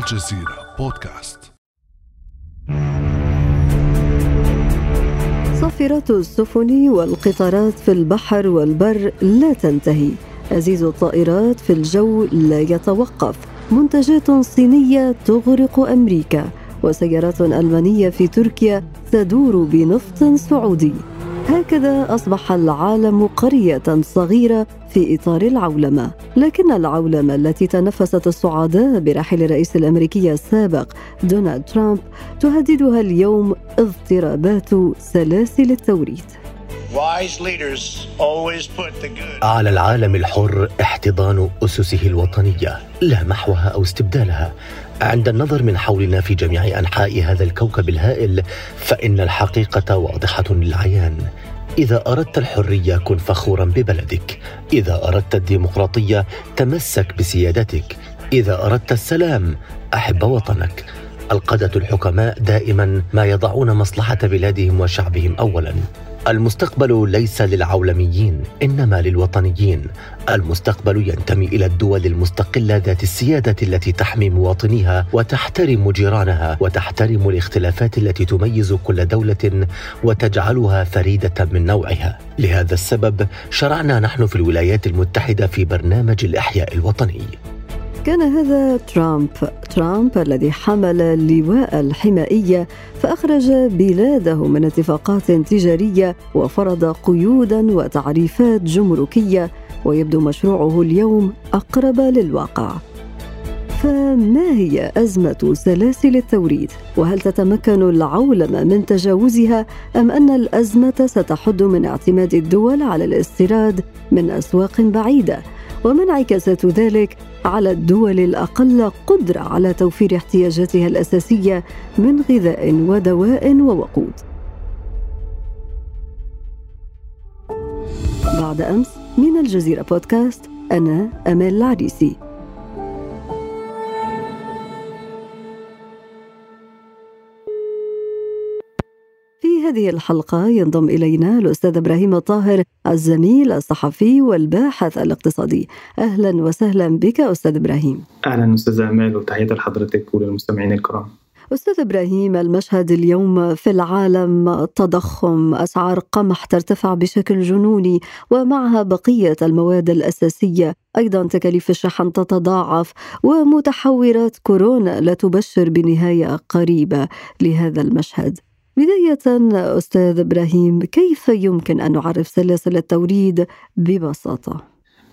الجزيرة بودكاست. صافرات السفن والقطارات في البحر والبر لا تنتهي. أزيز الطائرات في الجو لا يتوقف. منتجات صينية تغرق أمريكا. وسيارات ألمانية في تركيا تدور بنفط سعودي. هكذا أصبح العالم قرية صغيرة في إطار العولمة. لكن العولمة التي تنفست السعداء برحيل الرئيس الأمريكي السابق دونالد ترامب تهددها اليوم اضطرابات سلاسل التوريد على العالم الحر احتضان أسسه الوطنية لا محوها أو استبدالها. عند النظر من حولنا في جميع أنحاء هذا الكوكب الهائل فإن الحقيقة واضحة للعيان. إذا أردت الحرية كن فخورا ببلدك. إذا أردت الديمقراطية تمسك بسيادتك. إذا أردت السلام أحب وطنك. القادة الحكماء دائما ما يضعون مصلحة بلادهم وشعبهم أولا. المستقبل ليس للعولميين إنما للوطنيين. المستقبل ينتمي إلى الدول المستقلة ذات السيادة التي تحمي مواطنيها وتحترم جيرانها وتحترم الاختلافات التي تميز كل دولة وتجعلها فريدة من نوعها. لهذا السبب شرعنا نحن في الولايات المتحدة في برنامج الإحياء الوطني. كان هذا ترامب ترامب الذي حمل لواء الحمائية فأخرج بلاده من اتفاقات تجارية وفرض قيودا وتعريفات جمركية ويبدو مشروعه اليوم أقرب للواقع فما هي أزمة سلاسل التوريد؟ وهل تتمكن العولمة من تجاوزها أم أن الأزمة ستحد من اعتماد الدول على الاستيراد من أسواق بعيدة؟ وما انعكاسات ذلك على الدول الأقل قدرة على توفير احتياجاتها الأساسية من غذاء ودواء ووقود. بعد أمس من الجزيرة بودكاست أنا أمال العريسي. هذه الحلقة ينضم إلينا الأستاذ إبراهيم الطاهر الزميل الصحفي والباحث الاقتصادي. أهلا وسهلا بك أستاذ إبراهيم. أهلا أستاذ أمال وتحية لحضرتك وللمستمعين الكرام. أستاذ إبراهيم المشهد اليوم في العالم تضخم أسعار قمح ترتفع بشكل جنوني ومعها بقية المواد الأساسية. أيضا تكاليف الشحن تتضاعف ومتحورات كورونا لا تبشر بنهاية قريبة لهذا المشهد. بداية أستاذ إبراهيم كيف يمكن أن نعرف سلاسل التوريد ببساطة؟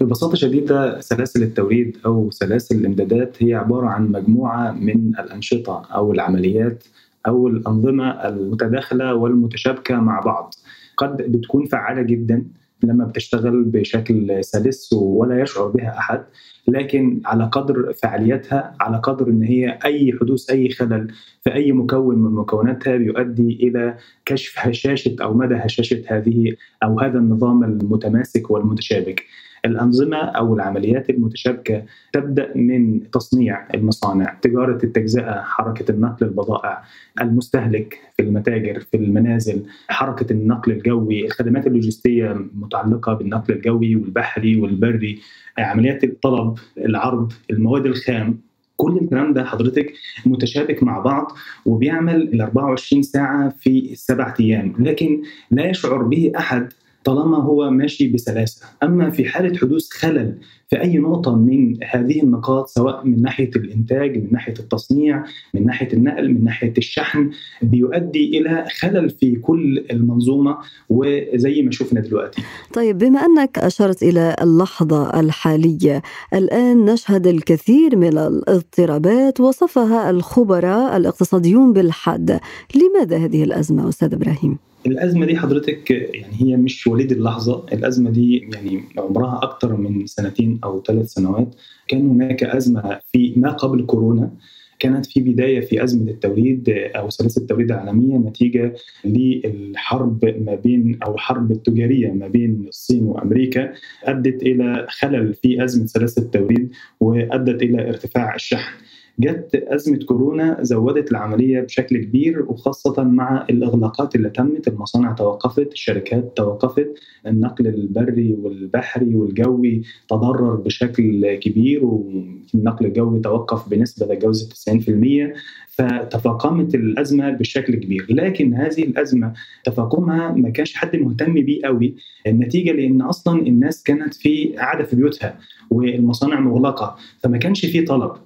ببساطة شديدة سلاسل التوريد أو سلاسل الإمدادات هي عبارة عن مجموعة من الأنشطة أو العمليات أو الأنظمة المتداخلة والمتشابكة مع بعض قد بتكون فعالة جدا لما بتشتغل بشكل سلس ولا يشعر بها أحد لكن على قدر فعاليتها على قدر إن هي أي حدوث أي خلل في أي مكون من مكوناتها بيؤدي إلى كشف هشاشة أو مدى هشاشة هذه أو هذا النظام المتماسك والمتشابك. الأنظمة أو العمليات المتشابكة تبدأ من تصنيع المصانع تجارة التجزئة حركة النقل البضائع المستهلك في المتاجر في المنازل حركة النقل الجوي الخدمات اللوجستية متعلقة بالنقل الجوي والبحري والبري عمليات الطلب العرض المواد الخام. كل الكلام ده حضرتك متشابك مع بعض وبيعمل ال 24 ساعة في السبع أيام لكن لا يشعر به أحد طالما هو ماشي بسلاسة، أما في حالة حدوث خلل في أي نقطة من هذه النقاط سواء من ناحية الإنتاج، من ناحية التصنيع، من ناحية النقل، من ناحية الشحن بيؤدي إلى خلل في كل المنظومة وزي ما شفنا دلوقتي. طيب بما أنك أشرت إلى اللحظة الحالية، الآن نشهد الكثير من الاضطرابات وصفها الخبراء الاقتصاديون بالحد، لماذا هذه الأزمة أستاذ إبراهيم؟ الأزمة دي حضرتك يعني هي مش وليد اللحظة. الأزمة دي يعني عمرها أكثر من سنتين أو ثلاث سنوات. كان هناك أزمة في ما قبل كورونا. كانت في بداية في أزمة التوريد أو سلاسل التوريد العالمية نتيجة للحرب ما بين أو الحرب التجارية ما بين الصين وأمريكا. أدت إلى خلل في أزمة سلاسل التوريد وأدت إلى ارتفاع الشحن. جت أزمة كورونا زودت العملية بشكل كبير وخاصة مع الإغلاقات اللي تمت. المصانع توقفت الشركات توقفت. النقل البري والبحري والجوي تضرر بشكل كبير والنقل الجوي توقف بنسبة تجاوزت 90% فتفاقمت الأزمة بشكل كبير. لكن هذه الأزمة تفاقمها ما كانش حد مهتم بيه قوي. النتيجة لأن أصلا الناس كانت في قاعدة في بيوتها والمصانع مغلقة. فما كانش في طلب.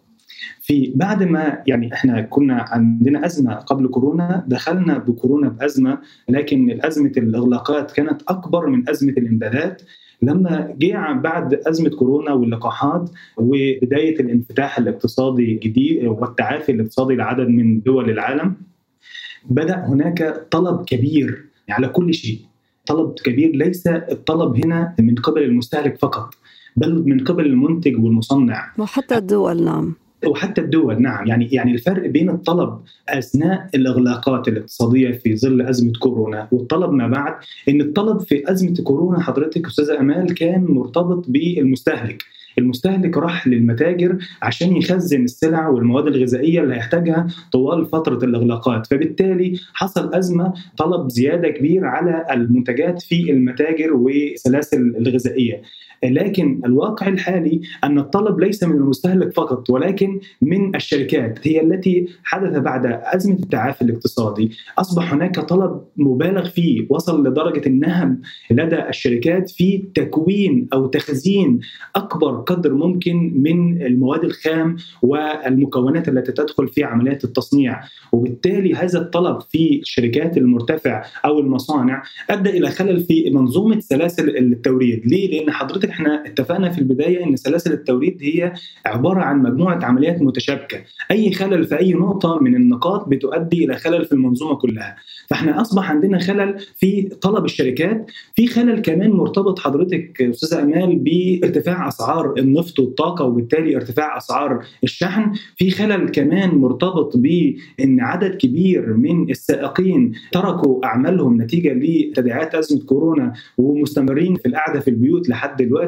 في بعد ما يعني إحنا كنا عندنا أزمة قبل كورونا دخلنا بكورونا بأزمة لكن أزمة الإغلاقات كانت أكبر من أزمة الامدادات لما جه بعد أزمة كورونا واللقاحات وبداية الانفتاح الاقتصادي الجديد والتعافي الاقتصادي لعدد من دول العالم بدأ هناك طلب كبير على كل شيء. طلب كبير ليس الطلب هنا من قبل المستهلك فقط بل من قبل المنتج والمصنع. وحتى الدول نعم. وحتى الدول نعم. يعني يعني الفرق بين الطلب أثناء الإغلاقات الاقتصادية في ظل أزمة كورونا والطلب ما بعد إن الطلب في أزمة كورونا حضرتك أستاذة أمال كان مرتبط بالمستهلك. المستهلك راح للمتاجر عشان يخزن السلع والمواد الغذائية اللي هيحتاجها طوال فترة الإغلاقات. فبالتالي حصل أزمة طلب زيادة كبير على المنتجات في المتاجر والسلاسل الغذائية. لكن الواقع الحالي أن الطلب ليس من المستهلك فقط ولكن من الشركات هي التي حدث بعد أزمة التعافي الاقتصادي. أصبح هناك طلب مبالغ فيه وصل لدرجة النهم لدى الشركات في تكوين أو تخزين أكبر قدر ممكن من المواد الخام والمكونات التي تدخل في عمليات التصنيع. وبالتالي هذا الطلب في الشركات المرتفع أو المصانع أدى إلى خلل في منظومة سلاسل التوريد. ليه؟ لأن حضرتك إحنا اتفقنا في البداية إن سلاسل التوريد هي عبارة عن مجموعة عمليات متشابكة. أي خلل في أي نقطة من النقاط بتؤدي إلى خلل في المنظومة كلها. فإحنا أصبح عندنا خلل في طلب الشركات في خلل كمان مرتبط حضرتك أستاذة أمال بارتفاع أسعار النفط والطاقة وبالتالي ارتفاع أسعار الشحن. في خلل كمان مرتبط بإن عدد كبير من السائقين تركوا أعمالهم نتيجة لتداعيات أزمة كورونا ومستمرين في القعدة في البيوت لحد دلوقتي.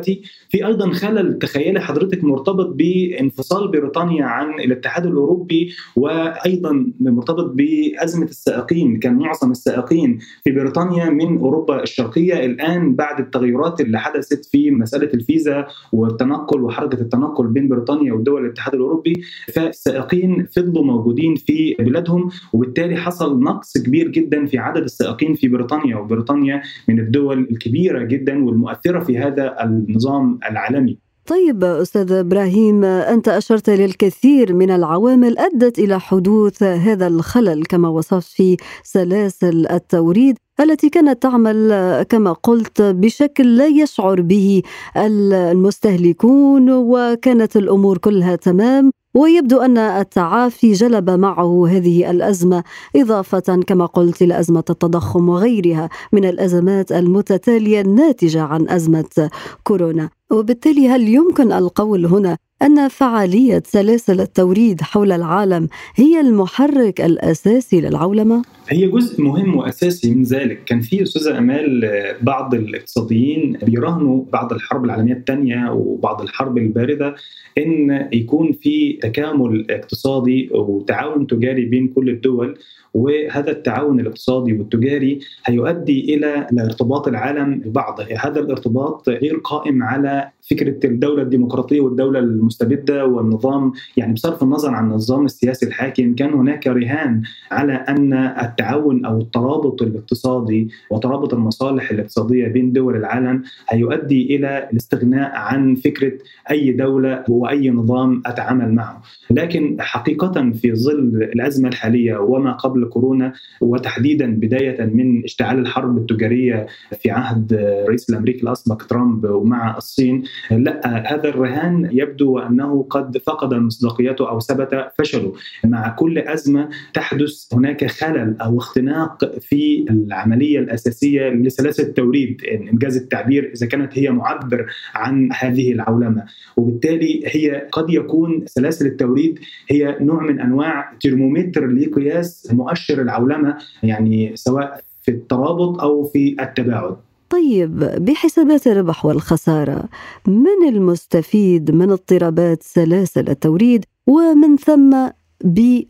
في أيضا خلل تخيلي حضرتك مرتبط بانفصال بريطانيا عن الاتحاد الأوروبي وأيضا مرتبط بأزمة السائقين كان معظم السائقين في بريطانيا من أوروبا الشرقية. الآن بعد التغيرات اللي حدثت في مسألة الفيزا والتنقل وحركة التنقل بين بريطانيا ودول الاتحاد الأوروبي فالسائقين فضلوا موجودين في بلادهم وبالتالي حصل نقص كبير جدا في عدد السائقين في بريطانيا وبريطانيا من الدول الكبيرة جدا والمؤثرة في هذا النظام العالمي. طيب أستاذ إبراهيم أنت أشرت للكثير من العوامل أدت إلى حدوث هذا الخلل كما وصفت في سلاسل التوريد التي كانت تعمل كما قلت بشكل لا يشعر به المستهلكون وكانت الأمور كلها تمام. ويبدو أن التعافي جلب معه هذه الأزمة إضافة كما قلت إلى ازمه التضخم وغيرها من الأزمات المتتالية الناتجة عن أزمة كورونا. وبالتالي هل يمكن القول هنا أن فعالية سلاسل التوريد حول العالم هي المحرك الأساسي للعولمة؟ هي جزء مهم وأساسي من ذلك، كان في أستاذة أمال بعض الاقتصاديين بيراهنوا بعد الحرب العالمية الثانية وبعد الحرب الباردة إن يكون في تكامل اقتصادي وتعاون تجاري بين كل الدول وهذا التعاون الاقتصادي والتجاري هيؤدي إلى ارتباط العالم ببعض. هذا الارتباط غير قائم على فكرة الدولة الديمقراطية والدولة المستبدة والنظام. يعني بصرف النظر عن النظام السياسي الحاكم كان هناك رهان على أن التعاون أو الترابط الاقتصادي وترابط المصالح الاقتصادية بين دول العالم هيؤدي إلى الاستغناء عن فكرة أي دولة وأي نظام أتعامل معه. لكن حقيقة في ظل الأزمة الحالية وما قبل قبل كورونا وتحديدا بداية من اشتعال الحرب التجارية في عهد الرئيس الأمريكي الأسبق ترامب ومع الصين. لا هذا الرهان يبدو أنه قد فقد مصداقيته أو ثبت فشله. مع كل أزمة تحدث هناك خلل أو اختناق في العملية الأساسية لسلاسل التوريد إنجاز التعبير إذا كانت هي معبر عن هذه العولمة. وبالتالي هي قد يكون سلاسل التوريد هي نوع من أنواع ترمومتر لقياس مؤشر العولمة يعني سواء في الترابط أو في التباعد. طيب بحسابات الربح والخسارة من المستفيد من اضطرابات سلاسل التوريد ومن ثم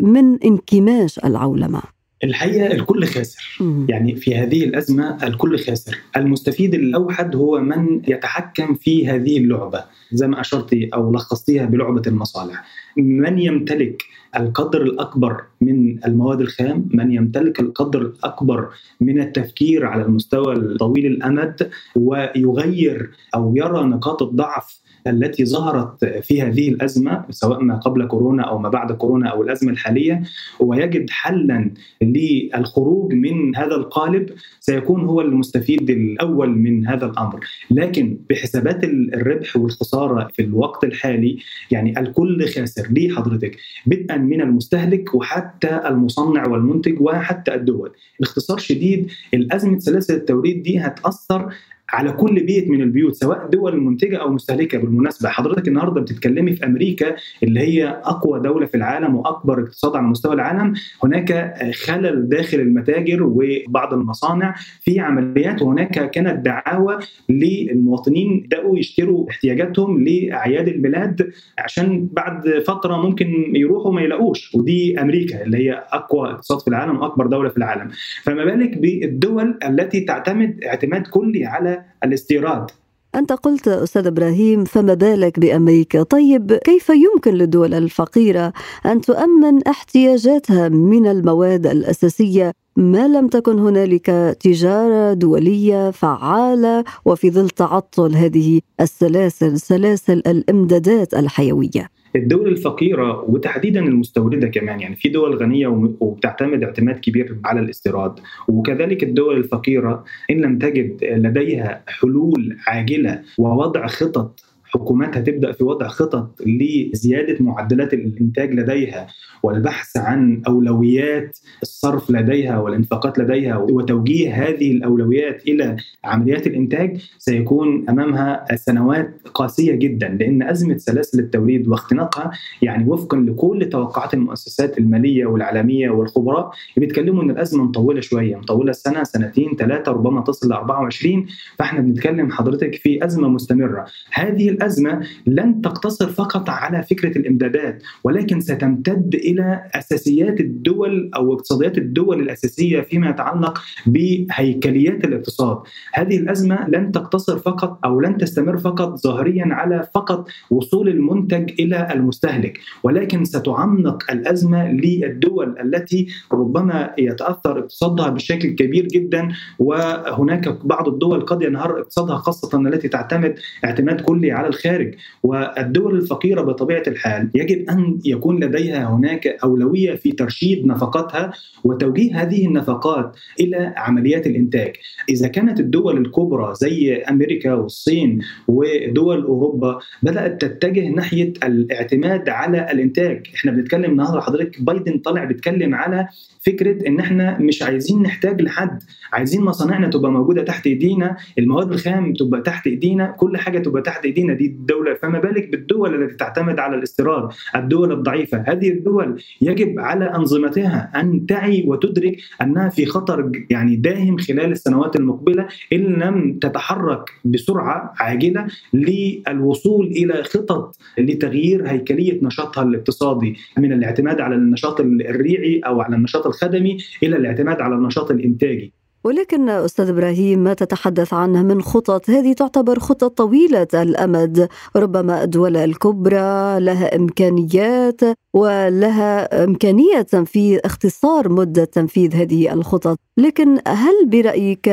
من انكماش العولمة؟ الحقيقة الكل خاسر. يعني في هذه الأزمة الكل خاسر. المستفيد الأوحد هو من يتحكم في هذه اللعبة زي ما أشرت أو لخصتيها بلعبة المصالح من يمتلك القدر الأكبر من المواد الخام، من يمتلك القدر الأكبر من التفكير على المستوى طويل الأمد ويغير أو يرى نقاط الضعف التي ظهرت في هذه الأزمة سواء ما قبل كورونا أو ما بعد كورونا أو الأزمة الحالية ويجد حلا للخروج من هذا القالب سيكون هو المستفيد الأول من هذا الأمر، لكن بحسابات الربح والخسارة في الوقت الحالي يعني الكل خاسر، ليه حضرتك؟ بدءا من المستهلك وحتى المصنع والمنتج وحتى الدول، باختصار شديد الأزمة سلاسل التوريد دي هتأثر على كل بيت من البيوت سواء دول منتجة أو مستهلكة. بالمناسبة حضرتك النهارده بتتكلمي في أمريكا اللي هي أقوى دولة في العالم وأكبر اقتصاد على مستوى العالم. هناك خلل داخل المتاجر وبعض المصانع في عمليات وهناك كانت دعاوى للمواطنين بدأوا يشتروا احتياجاتهم لأعياد الميلاد عشان بعد فترة ممكن يروحوا ما يلاقوش. ودي أمريكا اللي هي أقوى اقتصاد في العالم وأكبر دولة في العالم. فما بالك بالدول التي تعتمد اعتماد كلي على الاستيراد. أنت قلت أستاذ إبراهيم فما بالك بأمريكا؟ طيب كيف يمكن للدول الفقيرة أن تؤمن احتياجاتها من المواد الأساسية؟ ما لم تكن هنالك تجارة دولية فعالة وفي ظل تعطل هذه السلاسل سلاسل الإمدادات الحيوية. الدول الفقيرة وتحديدا المستوردة كمان. يعني في دول غنية وبتعتمد اعتماد كبير على الاستيراد. وكذلك الدول الفقيرة إن لم تجد لديها حلول عاجلة ووضع خطط حكوماتها تبدا في وضع خطط لزيادة معدلات الإنتاج لديها والبحث عن أولويات الصرف لديها والانفاقات لديها وتوجيه هذه الأولويات إلى عمليات الإنتاج سيكون أمامها سنوات قاسية جدا لأن أزمة سلاسل التوريد واختناقها يعني وفقا لكل توقعات المؤسسات المالية والعالمية والخبراء بيتكلموا إن الأزمة مطولة شوية مطولة سنة سنتين ثلاثة ربما تصل ل 24 فإحنا بنتكلم حضرتك في أزمة مستمرة. هذه الأزمة لن تقتصر فقط على فكرة الإمدادات ولكن ستمتد إلى أساسيات الدول أو اقتصاديات الدول الأساسية فيما يتعلق بهيكليات الاقتصاد. هذه الأزمة لن تقتصر فقط أو لن تستمر فقط ظاهريا على فقط وصول المنتج إلى المستهلك، ولكن ستعمق الأزمة للدول التي ربما يتأثر اقتصادها بشكل كبير جدا وهناك بعض الدول قد ينهار اقتصادها خاصة التي تعتمد اعتماد كلي على الخارج. والدول الفقيرة بطبيعة الحال يجب أن يكون لديها هناك أولوية في ترشيد نفقاتها وتوجيه هذه النفقات إلى عمليات الإنتاج. إذا كانت الدول الكبرى زي أمريكا والصين ودول أوروبا بدأت تتجه ناحية الاعتماد على الإنتاج، إحنا بنتكلم النهارده حضرتك بايدن طالع بيتكلم على فكرة إن إحنا مش عايزين نحتاج لحد. عايزين مصانعنا تبقى موجودة تحت إيدينا المواد الخام تبقى تحت إيدينا كل حاجة تبقى تحت إيدينا. دي الدولة فما بالك بالدول التي تعتمد على الاستيراد الدول الضعيفة. هذه الدول يجب على أنظمتها أن تعي وتدرك أنها في خطر يعني داهم خلال السنوات المقبلة إن لم تتحرك بسرعة عاجلة للوصول إلى خطط لتغيير هيكلية نشاطها الاقتصادي من الاعتماد على النشاط الريعي أو على النشاط الخدمي إلى الاعتماد على النشاط الإنتاجي. ولكن أستاذ إبراهيم ما تتحدث عنه من خطط؟ هذه تعتبر خطط طويلة الأمد. ربما الدول الكبرى لها إمكانيات ولها إمكانية تنفيذ اختصار مدة تنفيذ هذه الخطط. لكن هل برأيك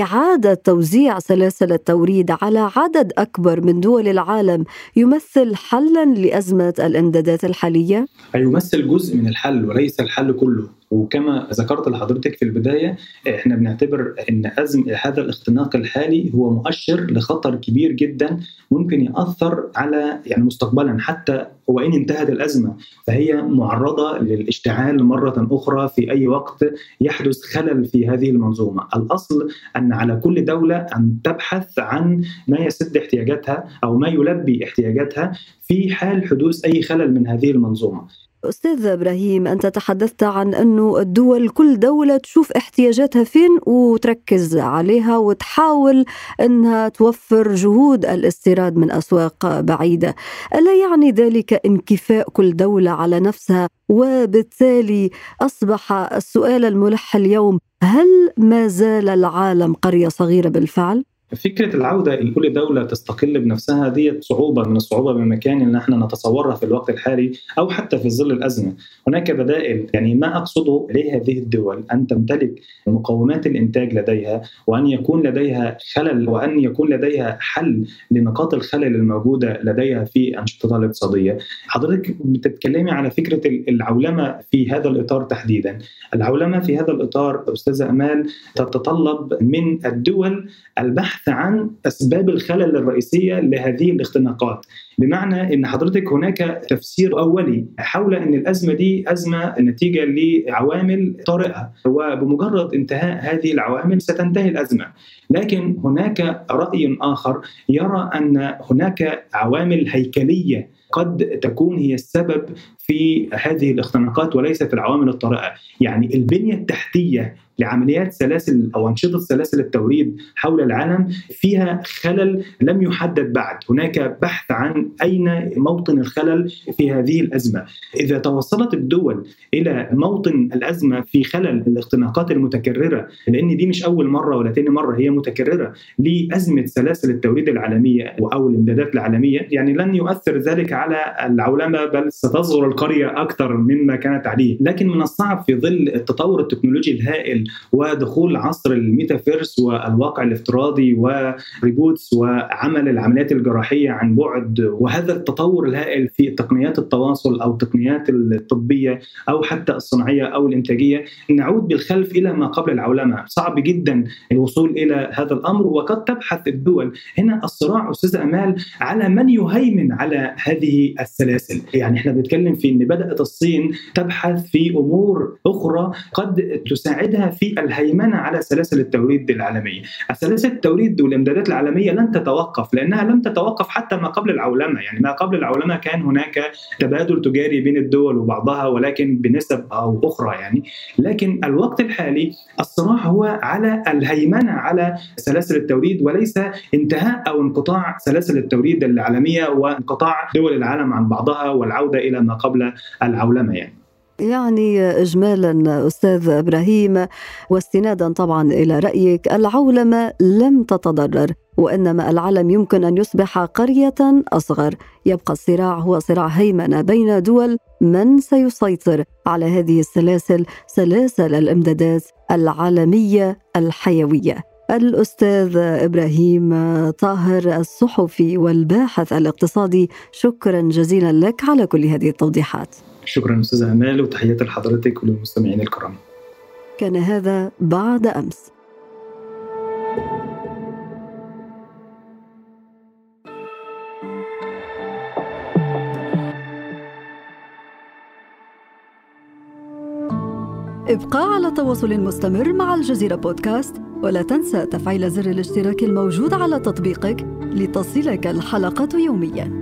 إعادة توزيع سلاسل التوريد على عدد أكبر من دول العالم يمثل حلا لأزمة الإمدادات الحالية؟ يمثل جزء من الحل وليس الحل كله. وكما ذكرت لحضرتك في البداية إحنا بنعتبر إن أزم هذا الاختناق الحالي هو مؤشر لخطر كبير جدا ممكن يأثر على يعني مستقبلا حتى وان انتهت الأزمة فهي معرضة للاشتعال مرة أخرى في أي وقت يحدث خلل في هذه المنظومة، الأصل أن على كل دولة أن تبحث عن ما يسد احتياجاتها أو ما يلبي احتياجاتها في حال حدوث أي خلل من هذه المنظومة. أستاذ إبراهيم أنت تحدثت عن أنه الدول كل دولة تشوف احتياجاتها فين وتركز عليها وتحاول أنها توفر جهود الاستيراد من أسواق بعيدة ألا يعني ذلك انكفاء كل دولة على نفسها وبالتالي أصبح السؤال الملح اليوم هل ما زال العالم قرية صغيرة بالفعل؟ فكرة العودة لكل دولة تستقل بنفسها دي صعوبة من الصعوبة بمكان إن إحنا نتصورها في الوقت الحالي أو حتى في ظل الأزمة. هناك بدائل يعني ما أقصده لهذه الدول أن تمتلك مقومات الإنتاج لديها وأن يكون لديها خلل وأن يكون لديها حل لنقاط الخلل الموجودة لديها في أنشطتها الاقتصادية. حضرتك بتتكلمي على فكرة العولمة في هذا الإطار تحديدا. العولمة في هذا الإطار أستاذة أمال تتطلب من الدول البحث البحث عن أسباب الخلل الرئيسية لهذه الاختناقات. بمعنى إن حضرتك هناك تفسير أولي حول إن الأزمة دي أزمة نتيجة لعوامل طارئة وبمجرد انتهاء هذه العوامل ستنتهي الأزمة. لكن هناك رأي آخر يرى أن هناك عوامل هيكلية قد تكون هي السبب في هذه الاختناقات وليست العوامل الطارئة، يعني البنية التحتية لعمليات سلاسل أو أنشطة سلاسل التوريد حول العالم فيها خلل لم يحدد بعد، هناك بحث عن أين موطن الخلل في هذه الأزمة. إذا توصلت الدول إلى موطن الأزمة في خلل الاختناقات المتكررة لأن دي مش أول مرة ولا تاني مرة هي متكررة لأزمة سلاسل التوريد العالمية أو الإمدادات العالمية، يعني لن يؤثر ذلك على العولمة بل ستصغر القرية أكثر مما كانت عليه، لكن من الصعب في ظل التطور التكنولوجي الهائل ودخول عصر الميتافيرس والواقع الافتراضي و robots وعمل العمليات الجراحية عن بعد وهذا التطور الهائل في تقنيات التواصل أو التقنيات الطبية أو حتى الصناعية أو الإنتاجية نعود بالخلف إلى ما قبل العولمة، صعب جدا الوصول إلى هذا الأمر وقد تبحث الدول هنا الصراع أستاذ أمال على من يهيمن على هذه السلاسل، يعني إحنا بنتكلم في إن بدأت الصين تبحث في أمور أخرى قد تساعدها في الهيمنة على سلاسل التوريد العالمية، سلاسل التوريد والإمدادات العالمية لن تتوقف لأنها لم تتوقف حتى ما قبل العولمة، يعني ما قبل العولمة كان هناك تبادل تجاري بين الدول وبعضها ولكن بنسب أو أخرى يعني، لكن الوقت الحالي الصراع هو على الهيمنة على سلاسل التوريد وليس انتهاء أو انقطاع سلاسل التوريد العالمية وانقطاع دول العالم عن بعضها والعودة إلى ما قبل العولمة يعني. يعني اجمالا أستاذ إبراهيم واستنادا طبعا إلى رأيك. العولمة لم تتضرر وإنما العالم يمكن أن يصبح قرية أصغر. يبقى الصراع هو صراع هيمنة بين دول. من سيسيطر على هذه السلاسل؟ سلاسل الامدادات العالمية الحيوية. الأستاذ إبراهيم طاهر الصحفي والباحث الاقتصادي شكرا جزيلا لك على كل هذه التوضيحات. شكرا أستاذة أمال وتحياتي لحضرتك وللمستمعين الكرام. كان هذا بعد أمس. ابقى على تواصل مستمر مع الجزيرة بودكاست ولا تنسى تفعيل زر الاشتراك الموجود على تطبيقك لتصلك الحلقة يومياً.